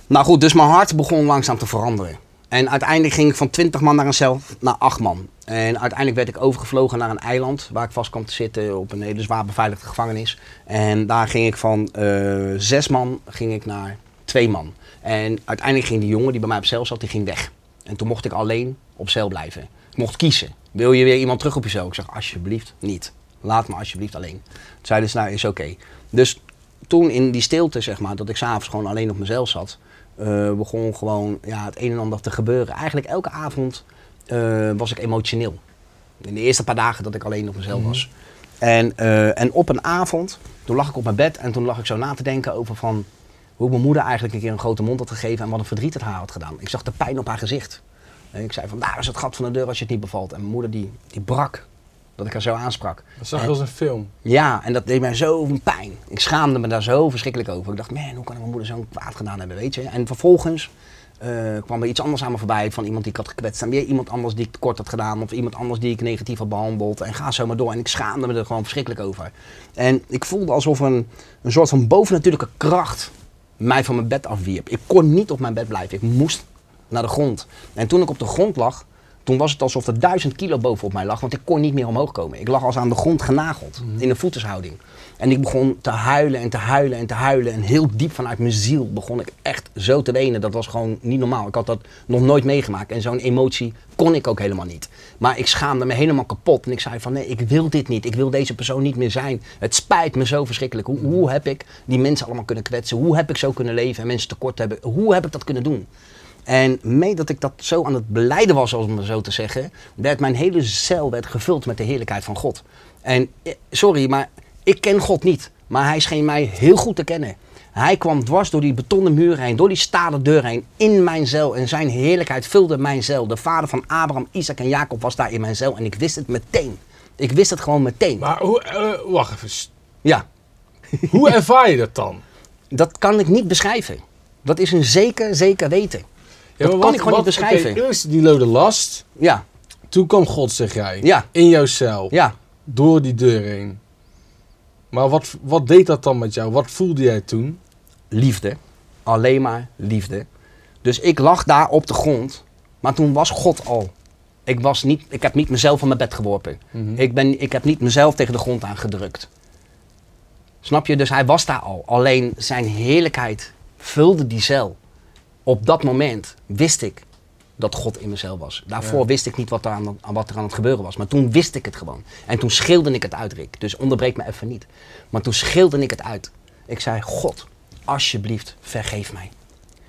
Nou goed, dus mijn hart begon langzaam te veranderen. En uiteindelijk ging ik van 20 man naar een cel naar 8 man. En uiteindelijk werd ik overgevlogen naar een eiland waar ik vast kwam te zitten op een hele zwaar beveiligde gevangenis. En daar ging ik van eh zes man ging ik naar twee man. En uiteindelijk ging die jongen die bij mij op cel zat, die ging weg. En toen mocht ik alleen op cel blijven. Ik mocht kiezen. Wil je weer iemand terug op je cel? Ik zeg alsjeblieft niet. Laat me alsjeblieft alleen. Toen zeiden ze nou is oké. Dus toen in die stilte zeg maar, dat ik s'avonds gewoon alleen op mezelf zat, eh, begon gewoon ja, het een en ander te gebeuren. Eigenlijk elke avond eh, was ik emotioneel. In de eerste paar dagen dat ik alleen op mezelf was. En, eh, en op een avond, toen lag ik op mijn bed en toen lag ik zo na te denken over van hoe mijn moeder eigenlijk een keer een grote mond had gegeven en wat een verdriet het haar had gedaan. Ik zag de pijn op haar gezicht. En ik zei van daar is het gat van de deur als je het niet bevalt. En mijn moeder die, die brak. Dat ik haar zo aansprak. Dat zag je als een film. Ja, en dat deed mij zo pijn. Ik schaamde me daar zo verschrikkelijk over. Ik dacht, man, hoe kan mijn moeder zo'n kwaad gedaan hebben, weet je? En vervolgens eh, kwam er iets anders aan me voorbij van iemand die ik had gekwetst. En weer iemand anders die ik tekort had gedaan. Of iemand anders die ik negatief had behandeld. En ga zo maar door. En ik schaamde me er gewoon verschrikkelijk over. En ik voelde alsof een, een soort van bovennatuurlijke kracht mij van mijn bed afwierp. Ik kon niet op mijn bed blijven. Ik moest naar de grond. En toen ik op de grond lag, toen was het alsof er duizend kilo bovenop mij lag, want ik kon niet meer omhoog komen. Ik lag als aan de grond genageld, in een voetenshouding. En ik begon te huilen en te huilen en te huilen. En heel diep vanuit mijn ziel begon ik echt zo te wenen. Dat was gewoon niet normaal. Ik had dat nog nooit meegemaakt. En zo'n emotie kon ik ook helemaal niet. Maar ik schaamde me helemaal kapot. En ik zei van nee, ik wil dit niet. Ik wil deze persoon niet meer zijn. Het spijt me zo verschrikkelijk. Hoe, hoe heb ik die mensen allemaal kunnen kwetsen? Hoe heb ik zo kunnen leven en mensen tekort hebben? Hoe heb ik dat kunnen doen? En mee dat ik dat zo aan het beleiden was, om het zo te zeggen, werd mijn hele cel werd gevuld met de heerlijkheid van God. En eh, sorry, maar ik ken God niet. Maar hij scheen mij heel goed te kennen. Hij kwam dwars door die betonnen muur heen, door die stalen deur heen, in mijn cel. En zijn heerlijkheid vulde mijn cel. De vader van Abraham, Isaac en Jacob was daar in mijn cel. En ik wist het meteen. Ik wist het gewoon meteen. Maar hoe, eh, wacht even. Ja, Hoe ervaar je dat dan? <laughs> dat kan ik niet beschrijven. Dat is een zeker, zeker weten. Ja, Dat kan ik gewoon niet beschrijven. oké, eerst die lode last. Ja, Toen kwam God, zeg jij. Ja. In jouw cel. ja. Door die deur heen. Maar wat, wat deed dat dan met jou? Wat voelde jij toen? liefde. Alleen maar liefde. Dus ik lag daar op de grond, maar toen was God al. Ik, was niet, ik heb niet mezelf van mijn bed geworpen. ik, ben, ik heb niet mezelf tegen de grond aangedrukt. Snap je? Dus hij was daar al. Alleen zijn heerlijkheid vulde die cel. Op dat moment wist ik dat God in mezelf was. Daarvoor Ja. wist ik niet wat er, aan, wat er aan het gebeuren was. Maar toen wist ik het gewoon. En toen schreeuwde ik het uit, Rick. Dus onderbreek me even niet. Maar toen schreeuwde ik het uit. Ik zei, God, alsjeblieft, vergeef mij.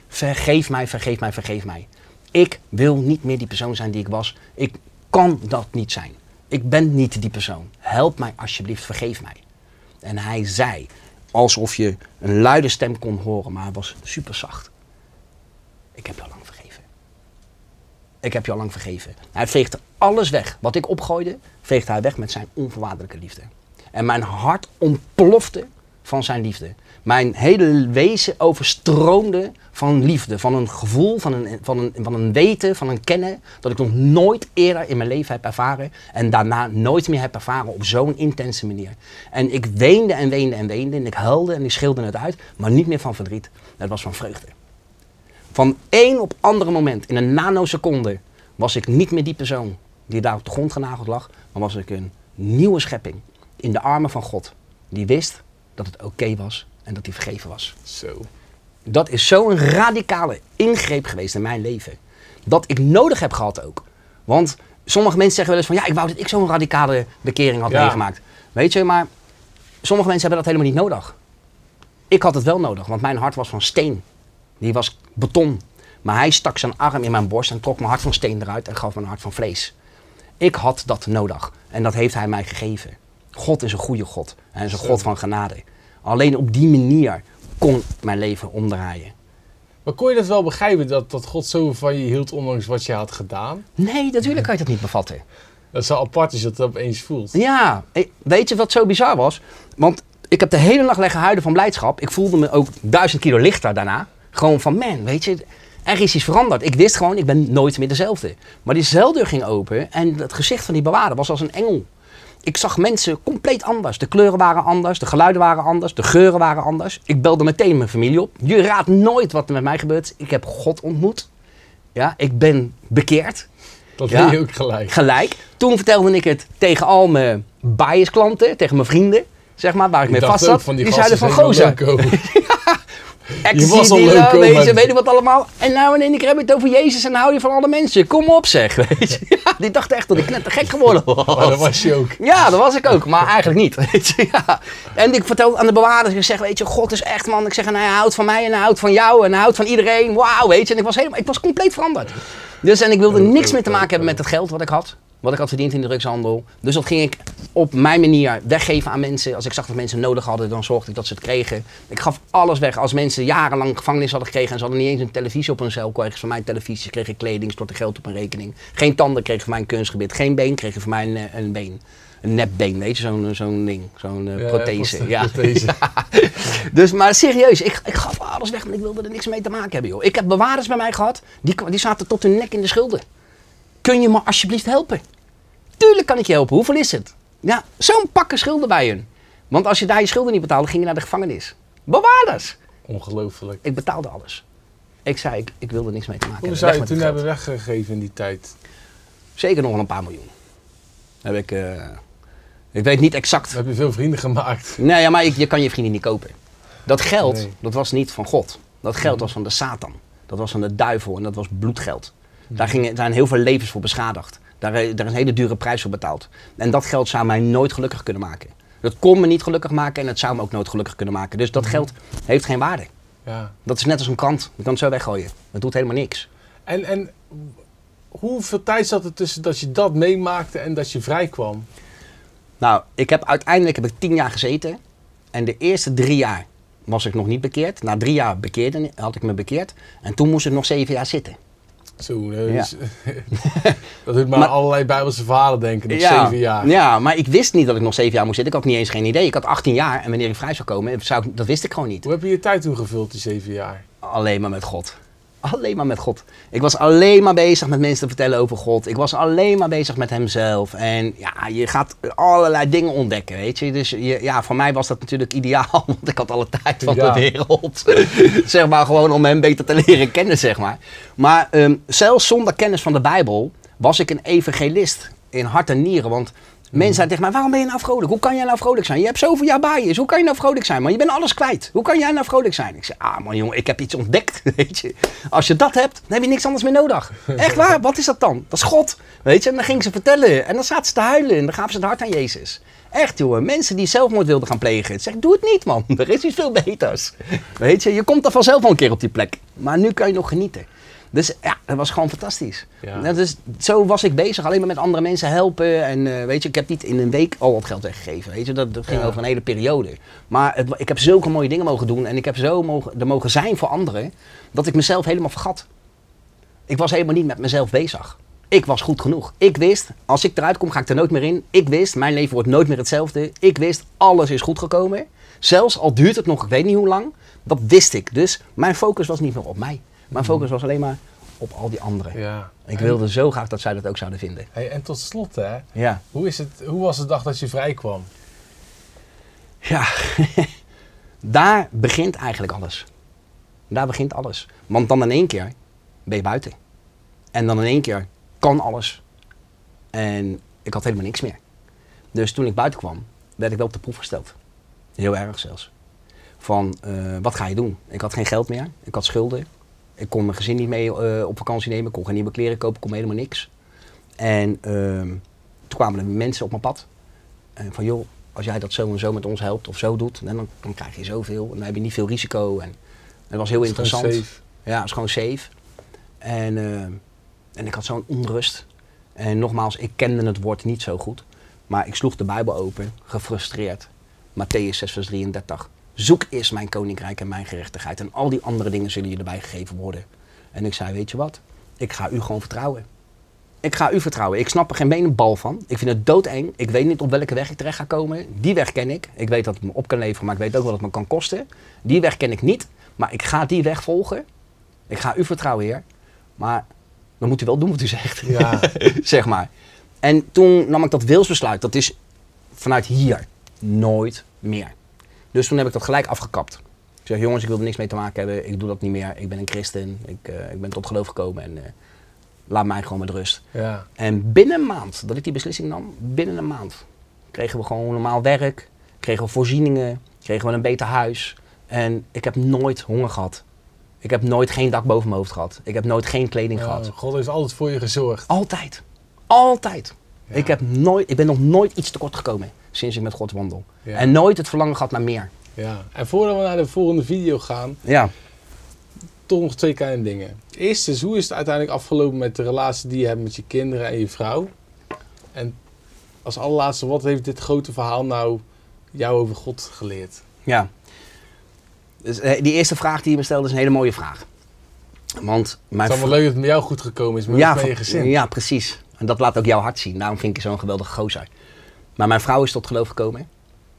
Vergeef mij, vergeef mij, vergeef mij. Ik wil niet meer die persoon zijn die ik was. Ik kan dat niet zijn. Ik ben niet die persoon. Help mij alsjeblieft, vergeef mij. En hij zei, alsof je een luide stem kon horen, maar hij was super zacht. Ik heb je al lang vergeven. Ik heb je al lang vergeven. Hij veegde alles weg. Wat ik opgooide, veegde hij weg met zijn onvoorwaardelijke liefde. En mijn hart ontplofte van zijn liefde. Mijn hele wezen overstroomde van liefde. Van een gevoel, van een, van, een, van een weten, van een kennen. Dat ik nog nooit eerder in mijn leven heb ervaren. En daarna nooit meer heb ervaren op zo'n intense manier. En ik weende en weende en weende. En ik huilde en ik schreeuwde het uit. Maar niet meer van verdriet. Het was van vreugde. Van één op andere moment, in een nanoseconde, was ik niet meer die persoon die daar op de grond genageld lag. Maar was ik een nieuwe schepping in de armen van God. Die wist dat het oké was en dat hij vergeven was. Zo. Dat is zo'n radicale ingreep geweest in mijn leven. Dat ik nodig heb gehad ook. Want sommige mensen zeggen wel eens van ja, ik wou dat ik zo'n radicale bekering had Ja. meegemaakt. Weet je, maar sommige mensen hebben dat helemaal niet nodig. Ik had het wel nodig, want mijn hart was van steen. Die was beton. Maar hij stak zijn arm in mijn borst en trok mijn hart van steen eruit en gaf me een hart van vlees. Ik had dat nodig en dat heeft hij mij gegeven. God is een goede God. Hij is een Zo. God van genade. Alleen op die manier kon mijn leven omdraaien. Maar kon je dat wel begrijpen, dat, dat God zo van je hield, ondanks wat je had gedaan? Nee, natuurlijk kan je dat niet bevatten. Dat is wel apart als je dat opeens voelt. Ja, weet je wat zo bizar was? Want ik heb de hele nacht leggen huilen van blijdschap. Ik voelde me ook duizend kilo lichter daarna. Gewoon van, man, weet je, er is iets veranderd. Ik wist gewoon, ik ben nooit meer dezelfde. Maar die zeldeur ging open en het gezicht van die bewaarder was als een engel. Ik zag mensen compleet anders. De kleuren waren anders, de geluiden waren anders, de geuren waren anders. Ik belde meteen mijn familie op. Je raadt nooit wat er met mij gebeurt. Ik heb God ontmoet. Ja, ik ben bekeerd. Dat Ja. je ook gelijk. Gelijk. Toen vertelde ik het tegen al mijn bias klanten, tegen mijn vrienden, zeg maar, waar ik, mee vast zat. Die, die zeiden van, gozer. <laughs> ecstasy loco, weet, je, weet je wat allemaal. En nou in één keer heb je het over Jezus en hou je van alle mensen. Kom op zeg, <laughs> weet je. Ja, die dachten echt dat ik net te gek geworden was. Maar dat was je ook. Ja, dat was ik ook, maar eigenlijk niet. <laughs> Weet je, ja. En ik vertelde aan de bewaarders, ik zeg, weet je, God is echt man. Ik zeg, en hij houdt van mij en hij houdt van jou en hij houdt van iedereen. Wauw, weet je. En ik was, helemaal, ik was compleet veranderd. Dus en ik wilde Oh, niks oh, meer te oh, maken hebben oh. met het geld wat ik had. Wat ik had verdiend in de drugshandel. Dus dat ging ik op mijn manier weggeven aan mensen. Als ik zag dat mensen nodig hadden, dan zorgde ik dat ze het kregen. Ik gaf alles weg. Als mensen jarenlang gevangenis hadden gekregen en ze hadden niet eens een televisie op hun cel, kregen ze van mij televisie, kregen ik kleding, stortte geld op een rekening. Geen tanden kregen van mij een kunstgebied. Geen been kregen van mij een, eh, een been. Een nepbeen, weet je, zo'n zo'n ding. Zo'n eh, Ja, prothese. ja, Ja. prothese. <laughs> Dus, maar serieus, ik, ik gaf alles weg, want ik wilde er niks mee te maken hebben, joh. Ik heb bewaarders bij mij gehad, die, die zaten tot hun nek in de schulden. Kun je me alsjeblieft helpen? Tuurlijk kan ik je helpen, hoeveel is het? Ja, zo'n pakken schulden bij hun. Want als je daar je schulden niet betaalde, ging je naar de gevangenis. Bewaarders! Ongelooflijk. Ik betaalde alles. Ik zei, ik, ik wilde niks mee te maken Hoe hebben. zou je toen hebben weggegeven in die tijd? Zeker nog wel een paar miljoen. Heb ik, eh, ik weet niet exact. Heb je veel vrienden gemaakt. Nee, ja, maar ik, je kan je vrienden niet kopen. Dat geld, Nee. dat was niet van God. Dat geld was van de Satan. Dat was van de duivel en dat was bloedgeld. Daar gingen, zijn heel veel levens voor beschadigd. Daar, eh, daar een hele dure prijs voor betaald. En dat geld zou mij nooit gelukkig kunnen maken. Dat kon me niet gelukkig maken en het zou me ook nooit gelukkig kunnen maken. Dus dat geld heeft geen waarde. Ja. Dat is net als een krant. Je kan het zo weggooien. Dat doet helemaal niks. En, en hoeveel tijd zat er tussen dat je dat meemaakte en dat je vrij kwam? Nou, ik heb uiteindelijk heb ik tien jaar gezeten. En de eerste drie jaar was ik nog niet bekeerd. Na drie jaar bekeerde, had ik me bekeerd. En toen moest ik nog zeven jaar zitten. Zo, Ja. dus- <laughs> dat doet me aan Maar- allerlei bijbelse verhalen denken. Nog ja, zeven jaar. Ja, maar ik wist niet dat ik nog zeven jaar moest zitten. Ik had niet eens geen idee. Ik had 18 jaar en wanneer ik vrij zou komen, zou ik, dat wist ik gewoon niet. Hoe heb je je tijd toen gevuld, die zeven jaar? Alleen maar met God. Alleen maar met God. Ik was alleen maar bezig met mensen te vertellen over God. Ik was alleen maar bezig met Hemzelf. En ja, je gaat allerlei dingen ontdekken, weet je. Dus je, ja, voor mij was dat natuurlijk ideaal. <laughs> Want ik had alle tijd van Ja. de wereld. <laughs> zeg maar gewoon om hem beter te leren kennen, zeg maar. Maar ehm, zelfs zonder kennis van de Bijbel was ik een evangelist in hart en nieren. Want mensen zeiden tegen mij, waarom ben je nou vrolijk? Hoe kan jij nou vrolijk zijn? Je hebt zoveel jaar bij je. Hoe kan je nou vrolijk zijn? Maar je bent alles kwijt. Hoe kan jij nou vrolijk zijn? Ik zei, ah man jongen, ik heb iets ontdekt. <laughs> Weet je. Als je dat hebt, dan heb je niks anders meer nodig. <laughs> Echt waar? Wat is dat dan? Dat is God. Weet je. En dan ging ze vertellen. En dan zaten ze te huilen. En dan gaven ze het hart aan Jezus. Echt jongen, mensen die zelfmoord wilden gaan plegen. Zeg, doe het niet man. <laughs> Er is iets veel beters. Weet je, je komt er vanzelf wel een keer op die plek. Maar nu kan je nog genieten. Dus ja, dat was gewoon fantastisch. Ja. Nou, dus zo was ik bezig, alleen maar met andere mensen helpen. En eh, weet je, ik heb niet in een week al wat geld weggegeven. Weet je, dat, dat ging Ja. over een hele periode. Maar het, ik heb zulke mooie dingen mogen doen en ik heb zo mogen, er mogen zijn voor anderen, dat ik mezelf helemaal vergat. Ik was helemaal niet met mezelf bezig. Ik was goed genoeg. Ik wist, als ik eruit kom, ga ik er nooit meer in. Ik wist, mijn leven wordt nooit meer hetzelfde. Ik wist, alles is goed gekomen. Zelfs al duurt het nog, ik weet niet hoe lang. Dat wist ik. Dus mijn focus was niet meer op mij. Mijn focus was alleen maar op al die anderen. Ja. Ik En- wilde zo graag dat zij dat ook zouden vinden. Hey, en tot slot, hè. Ja. Hoe, is het, hoe was de dag dat je vrij kwam? Ja, <laughs> daar begint eigenlijk alles. Daar begint alles. Want dan in één keer ben je buiten. En dan in één keer kan alles. En ik had helemaal niks meer. Dus toen ik buiten kwam, werd ik wel op de proef gesteld. Heel erg zelfs. Van, eh, wat ga je doen? Ik had geen geld meer. Ik had schulden. Ik kon mijn gezin niet mee eh, op vakantie nemen. Ik kon geen nieuwe kleren kopen. Ik kon helemaal niks. En ehm, toen kwamen er mensen op mijn pad. En van, joh, als jij dat zo en zo met ons helpt of zo doet, dan, dan krijg je zoveel. En dan heb je niet veel risico. En het was heel interessant. safe. Ja, het is gewoon safe. En, eh, en ik had zo'n onrust. En nogmaals, ik kende het woord niet zo goed. Maar ik sloeg de Bijbel open, gefrustreerd. Matthäus 6, vers 33. Zoek eerst mijn koninkrijk en mijn gerechtigheid. En al die andere dingen zullen je erbij gegeven worden. En ik zei, weet je wat? Ik ga u gewoon vertrouwen. ik ga u vertrouwen. Ik snap er geen benen bal van. Ik vind het doodeng. Ik weet niet op welke weg ik terecht ga komen. Die weg ken ik. Ik weet dat het me op kan leveren, maar ik weet ook wat het me kan kosten. Die weg ken ik niet, maar ik ga die weg volgen. Ik ga u vertrouwen, heer. Maar dan moet u wel doen wat u zegt. Ja. <laughs> zeg maar. En toen nam ik dat wilsbesluit. Dat is vanuit hier. Nooit meer. Dus toen heb ik dat gelijk afgekapt. Ik zeg, jongens, ik wil er niks mee te maken hebben. Ik doe dat niet meer. Ik ben een christen. Ik, eh, ik ben tot geloof gekomen. En eh, laat mij gewoon met rust. ja. En binnen een maand dat ik die beslissing nam, binnen een maand, kregen we gewoon normaal werk, kregen we voorzieningen, kregen we een beter huis. En ik heb nooit honger gehad. Ik heb nooit geen dak boven mijn hoofd gehad. Ik heb nooit geen kleding Ja, gehad. God heeft altijd voor je gezorgd. Altijd. Altijd. Ja. Ik, heb nooit, ik ben nog nooit iets tekort gekomen sinds ik met God wandel. Ja. En nooit het verlangen gehad naar meer. Ja. En voordat we naar de volgende video gaan, Ja. toch nog twee kleine dingen. Eerst is, hoe is het uiteindelijk afgelopen met de relatie die je hebt met je kinderen en je vrouw? En als allerlaatste, wat heeft dit grote verhaal nou jou over God geleerd? Ja. Dus, eh, die eerste vraag die je me stelde is een hele mooie vraag. Want Het mijn is allemaal leuk dat het met jou goed gekomen is, maar ja, met je gezin. ja, precies. En dat laat ook jouw hart zien. Daarom vind ik je zo'n geweldige gozer. Maar mijn vrouw is tot geloof gekomen.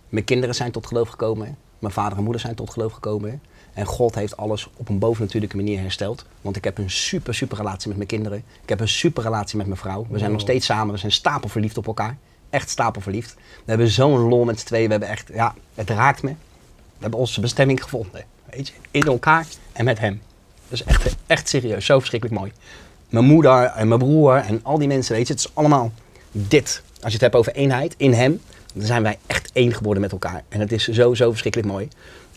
Mijn kinderen zijn tot geloof gekomen. Mijn vader en moeder zijn tot geloof gekomen. En God heeft alles op een bovennatuurlijke manier hersteld. Want ik heb een super, super relatie met mijn kinderen. Ik heb een super relatie met mijn vrouw. We zijn nog steeds samen. We zijn stapelverliefd op elkaar. Echt stapelverliefd. We hebben zo'n lol met z'n tweeën. We hebben echt, ja, het raakt me. We hebben onze bestemming gevonden. Weet je, in elkaar en met hem. Dus echt, echt serieus, zo verschrikkelijk mooi. Mijn moeder en mijn broer en al die mensen, weet je, het is allemaal dit. Als je het hebt over eenheid, in hem, dan zijn wij echt één geworden met elkaar. En het is zo, zo verschrikkelijk mooi.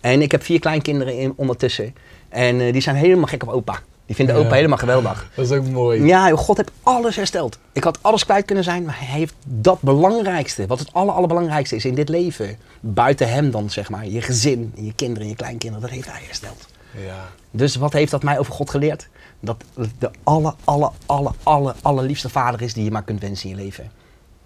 En ik heb vier kleinkinderen in, ondertussen. En eh, die zijn helemaal gek op opa. Die vinden Ja. opa helemaal geweldig. <laughs> Dat is ook mooi. Ja, God heeft alles hersteld. Ik had alles kwijt kunnen zijn, maar hij heeft dat belangrijkste, wat het aller, allerbelangrijkste is in dit leven. Buiten hem dan, zeg maar, je gezin, je kinderen en je kleinkinderen, dat heeft hij hersteld. Ja. Dus wat heeft dat mij over God geleerd? Dat de aller, aller, aller, aller, allerliefste vader is die je maar kunt wensen in je leven.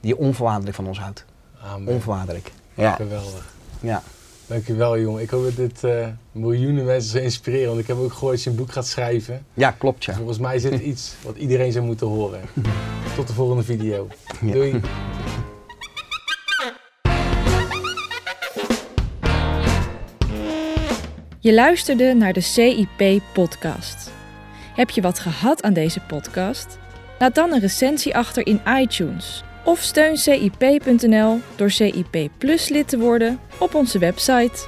Die je onvoorwaardelijk van ons houdt. Amen. Onvoorwaardelijk. Ja, Geweldig. ja. Dankjewel, jongen. Ik hoop dat dit eh, miljoenen mensen zou inspireren. Want ik heb ook gehoord dat je een boek gaat schrijven. ja klopt ja. Volgens mij is dit <laughs> iets wat iedereen zou moeten horen. Tot de volgende video. Ja. Doei. Je luisterde naar de CIP-podcast. Heb je wat gehad aan deze podcast? Laat dan een recensie achter in iTunes. Of steun CIP.nl door CIP Plus lid te worden op onze website.